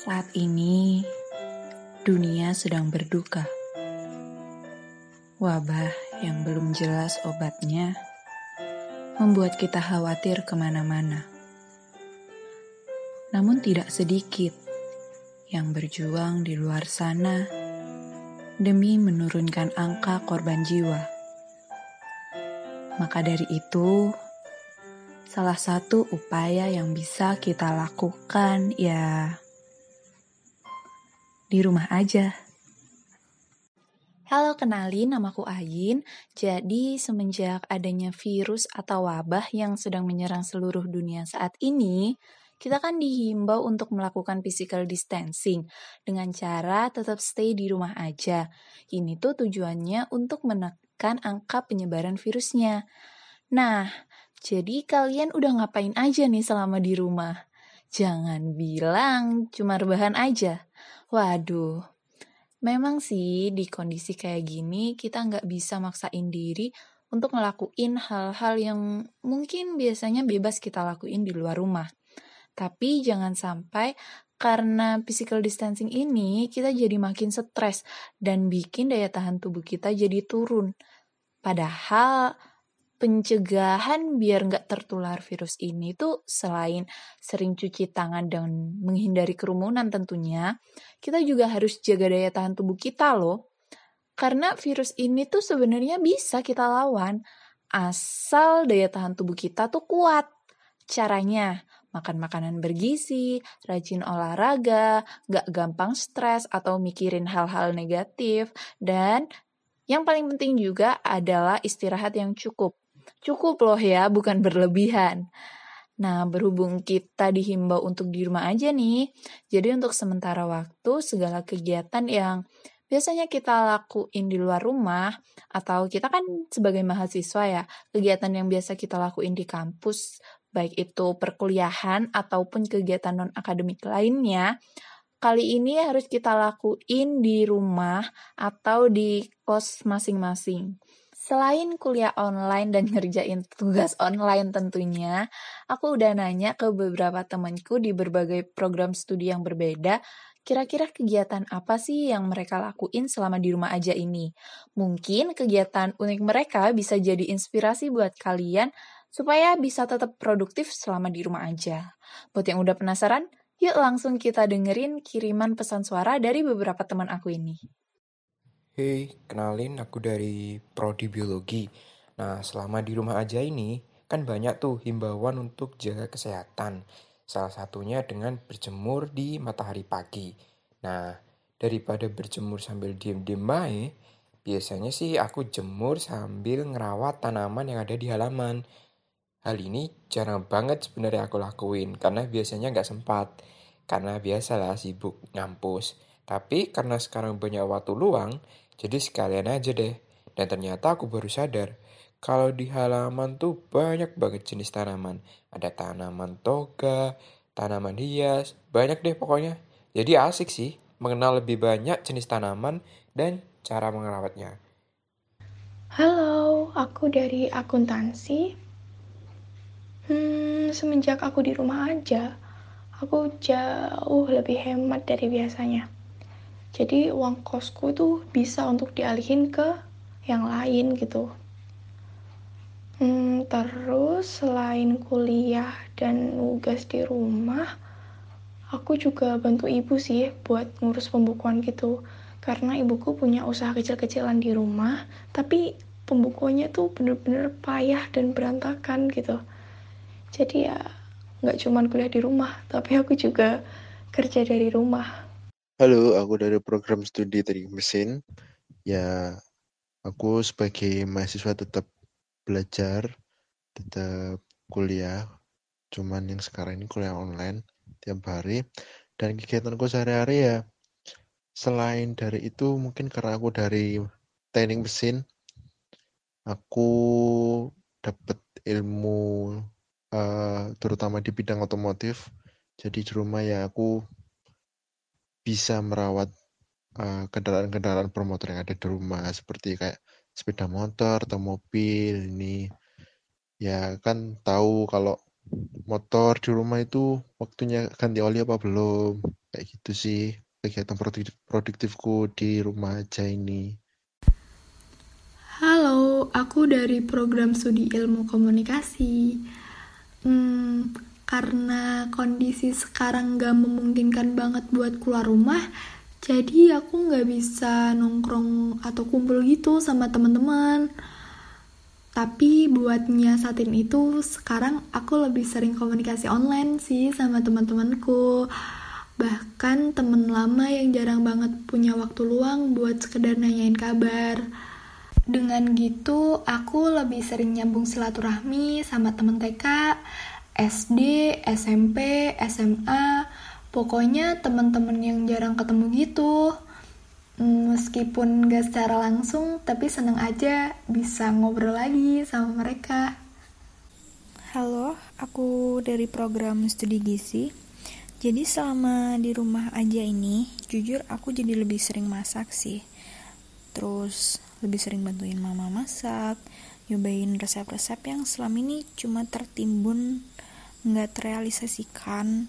Saat ini, dunia sedang berduka. Wabah yang belum jelas obatnya membuat kita khawatir ke mana-mana. Namun tidak sedikit yang berjuang di luar sana demi menurunkan angka korban jiwa. Maka dari itu, salah satu upaya yang bisa kita lakukan ya di rumah aja. Halo, kenalin namaku Ayin. Jadi, semenjak adanya virus atau wabah yang sedang menyerang seluruh dunia saat ini, kita kan dihimbau untuk melakukan physical distancing dengan cara tetap stay di rumah aja. Ini tuh tujuannya untuk menekan angka penyebaran virusnya. Nah, jadi kalian udah ngapain aja nih selama di rumah? Jangan bilang cuma rebahan aja. Waduh, Memang sih di kondisi kayak gini kita nggak bisa maksain diri untuk ngelakuin hal-hal yang mungkin biasanya bebas kita lakuin di luar rumah. Tapi jangan sampai karena physical distancing ini kita jadi makin stres dan bikin daya tahan tubuh kita jadi turun. Padahal pencegahan biar nggak tertular virus ini tuh selain sering cuci tangan dan menghindari kerumunan tentunya, kita juga harus jaga daya tahan tubuh kita loh. Karena virus ini tuh sebenarnya bisa kita lawan, asal daya tahan tubuh kita tuh kuat. Caranya, makan makanan bergizi, rajin olahraga, gak gampang stres atau mikirin hal-hal negatif, dan yang paling penting juga adalah istirahat yang cukup. Cukup loh ya, bukan berlebihan. Nah, berhubung kita dihimbau untuk di rumah aja nih, jadi untuk sementara waktu segala kegiatan yang biasanya kita lakuin di luar rumah, atau kita kan sebagai mahasiswa ya, kegiatan yang biasa kita lakuin di kampus, baik itu perkuliahan ataupun kegiatan non-akademik lainnya, kali ini harus kita lakuin di rumah atau di kos masing-masing. Selain kuliah online dan ngerjain tugas online tentunya, aku udah nanya ke beberapa temanku di berbagai program studi yang berbeda, kira-kira kegiatan apa sih yang mereka lakuin selama di rumah aja ini? Mungkin kegiatan unik mereka bisa jadi inspirasi buat kalian supaya bisa tetap produktif selama di rumah aja. Buat yang udah penasaran, yuk langsung kita dengerin kiriman pesan suara dari beberapa teman aku ini. Kenalin aku dari Prodi Biologi. Nah, selama di rumah aja ini, kan banyak tuh himbauan untuk jaga kesehatan. Salah satunya dengan berjemur di matahari pagi. Nah, daripada berjemur sambil diem-diem baik, biasanya sih aku jemur sambil ngerawat tanaman yang ada di halaman. Hal ini jarang banget sebenarnya aku lakuin, karena biasanya nggak sempat. Karena biasalah sibuk ngampus. Tapi karena sekarang banyak waktu luang, jadi sekalian aja deh. Dan ternyata aku baru sadar, kalau di halaman tuh banyak banget jenis tanaman. Ada tanaman toga, tanaman hias, banyak deh pokoknya. Jadi asik sih mengenal lebih banyak jenis tanaman dan cara merawatnya. Halo, aku dari akuntansi. Hmm, semenjak aku di rumah aja, aku jauh lebih hemat dari biasanya. Jadi uang kosku itu bisa untuk dialihin ke yang lain gitu. Hmm, terus selain kuliah dan nugas di rumah, aku juga bantu ibu sih buat ngurus pembukuan gitu. Karena ibuku punya usaha kecil-kecilan di rumah, tapi pembukuannya tuh bener-bener payah dan berantakan gitu. Jadi ya nggak cuman kuliah di rumah, tapi aku juga kerja dari rumah. Halo, aku dari program studi teknik mesin. Ya, aku sebagai mahasiswa tetap belajar, tetap kuliah. Cuman yang sekarang ini kuliah online tiap hari. Dan kegiatanku sehari-hari ya, selain dari itu mungkin karena aku dari teknik mesin, aku dapat ilmu uh, terutama di bidang otomotif. Jadi di rumah ya aku bisa merawat kendaraan kendaraan-kendaraan bermotor yang ada di rumah seperti kayak sepeda motor atau mobil ini ya kan tahu kalau motor di rumah itu waktunya ganti oli apa belum Kayak gitu sih kegiatan produktif produktifku di rumah aja ini. Halo, aku dari program studi ilmu komunikasi. Hmm, karena kondisi sekarang gak memungkinkan banget buat keluar rumah, jadi aku gak bisa nongkrong atau kumpul gitu sama teman-teman. Tapi buat nyiasatin itu, sekarang aku lebih sering komunikasi online sih sama teman-temanku. Bahkan temen lama yang jarang banget punya waktu luang buat sekedar nanyain kabar. Dengan gitu, aku lebih sering nyambung silaturahmi sama temen TK, SD, SMP, SMA, pokoknya temen-temen yang jarang ketemu gitu. Meskipun gak secara langsung, tapi seneng aja bisa ngobrol lagi sama mereka. Halo, aku dari program studi gizi. Jadi selama di rumah aja ini, jujur aku jadi lebih sering masak sih. Terus lebih sering bantuin mama masak, nyobain resep-resep yang selama ini cuma tertimbun, nggak terrealisasikan.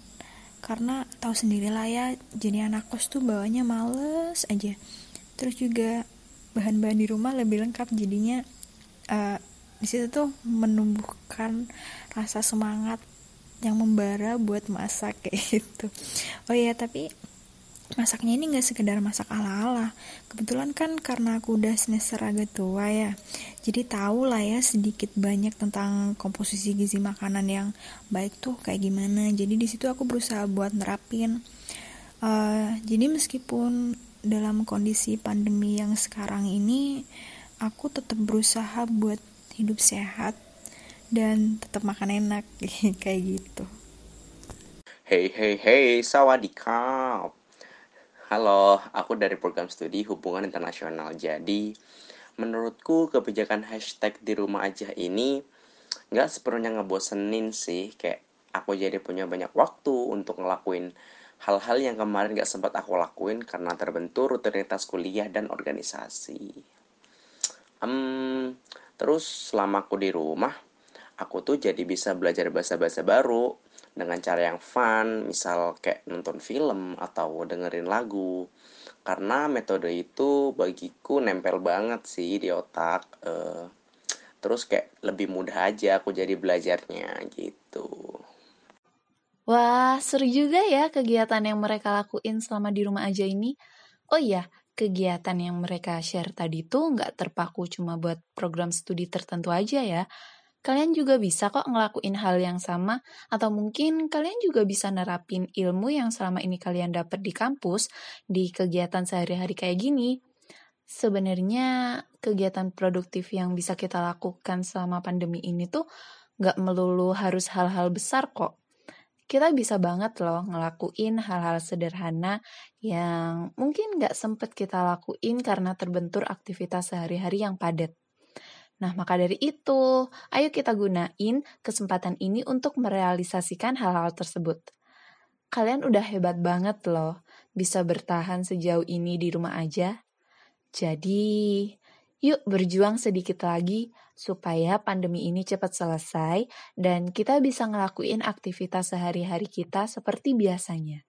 Karena tahu sendirilah ya jadi anak kos tuh bawanya males aja. Terus juga bahan-bahan di rumah lebih lengkap jadinya uh, di situ tuh menumbuhkan rasa semangat yang membara buat masak kayak gitu. Oh ya tapi masaknya ini gak sekedar masak ala-ala. Kebetulan kan karena aku udah semester agak tua ya jadi tahu lah ya sedikit banyak tentang komposisi gizi makanan yang baik tuh kayak gimana. Jadi di situ aku berusaha buat nerapin. Uh, jadi meskipun dalam kondisi pandemi yang sekarang ini aku tetap berusaha buat hidup sehat dan tetap makan enak kayak gitu. Hey hey hey, sawadikap. Halo, aku dari program studi hubungan internasional. Jadi, menurutku kebijakan hashtag di rumah aja ini nggak sepenuhnya ngebosenin sih. Kayak aku jadi punya banyak waktu untuk ngelakuin hal-hal yang kemarin nggak sempat aku lakuin karena terbentur rutinitas kuliah dan organisasi. Um, terus selama aku di rumah, aku tuh jadi bisa belajar bahasa-bahasa baru, dengan cara yang fun, misal kayak nonton film atau dengerin lagu. Karena metode itu bagiku nempel banget sih di otak. Uh, terus kayak lebih mudah aja aku jadi belajarnya gitu. Wah, seru juga ya kegiatan yang mereka lakuin selama di rumah aja ini. Oh iya, kegiatan yang mereka share tadi tuh nggak terpaku cuma buat program studi tertentu aja ya, Kalian juga bisa kok ngelakuin hal yang sama, atau mungkin kalian juga bisa nerapin ilmu yang selama ini kalian dapat di kampus di kegiatan sehari-hari kayak gini. Sebenarnya kegiatan produktif yang bisa kita lakukan selama pandemi ini tuh nggak melulu harus hal-hal besar kok. Kita bisa banget loh ngelakuin hal-hal sederhana yang mungkin nggak sempet kita lakuin karena terbentur aktivitas sehari-hari yang padat. Nah, maka dari itu, ayo kita gunain kesempatan ini untuk merealisasikan hal-hal tersebut. Kalian udah hebat banget loh, bisa bertahan sejauh ini di rumah aja. Jadi, yuk berjuang sedikit lagi supaya pandemi ini cepat selesai dan kita bisa ngelakuin aktivitas sehari-hari kita seperti biasanya.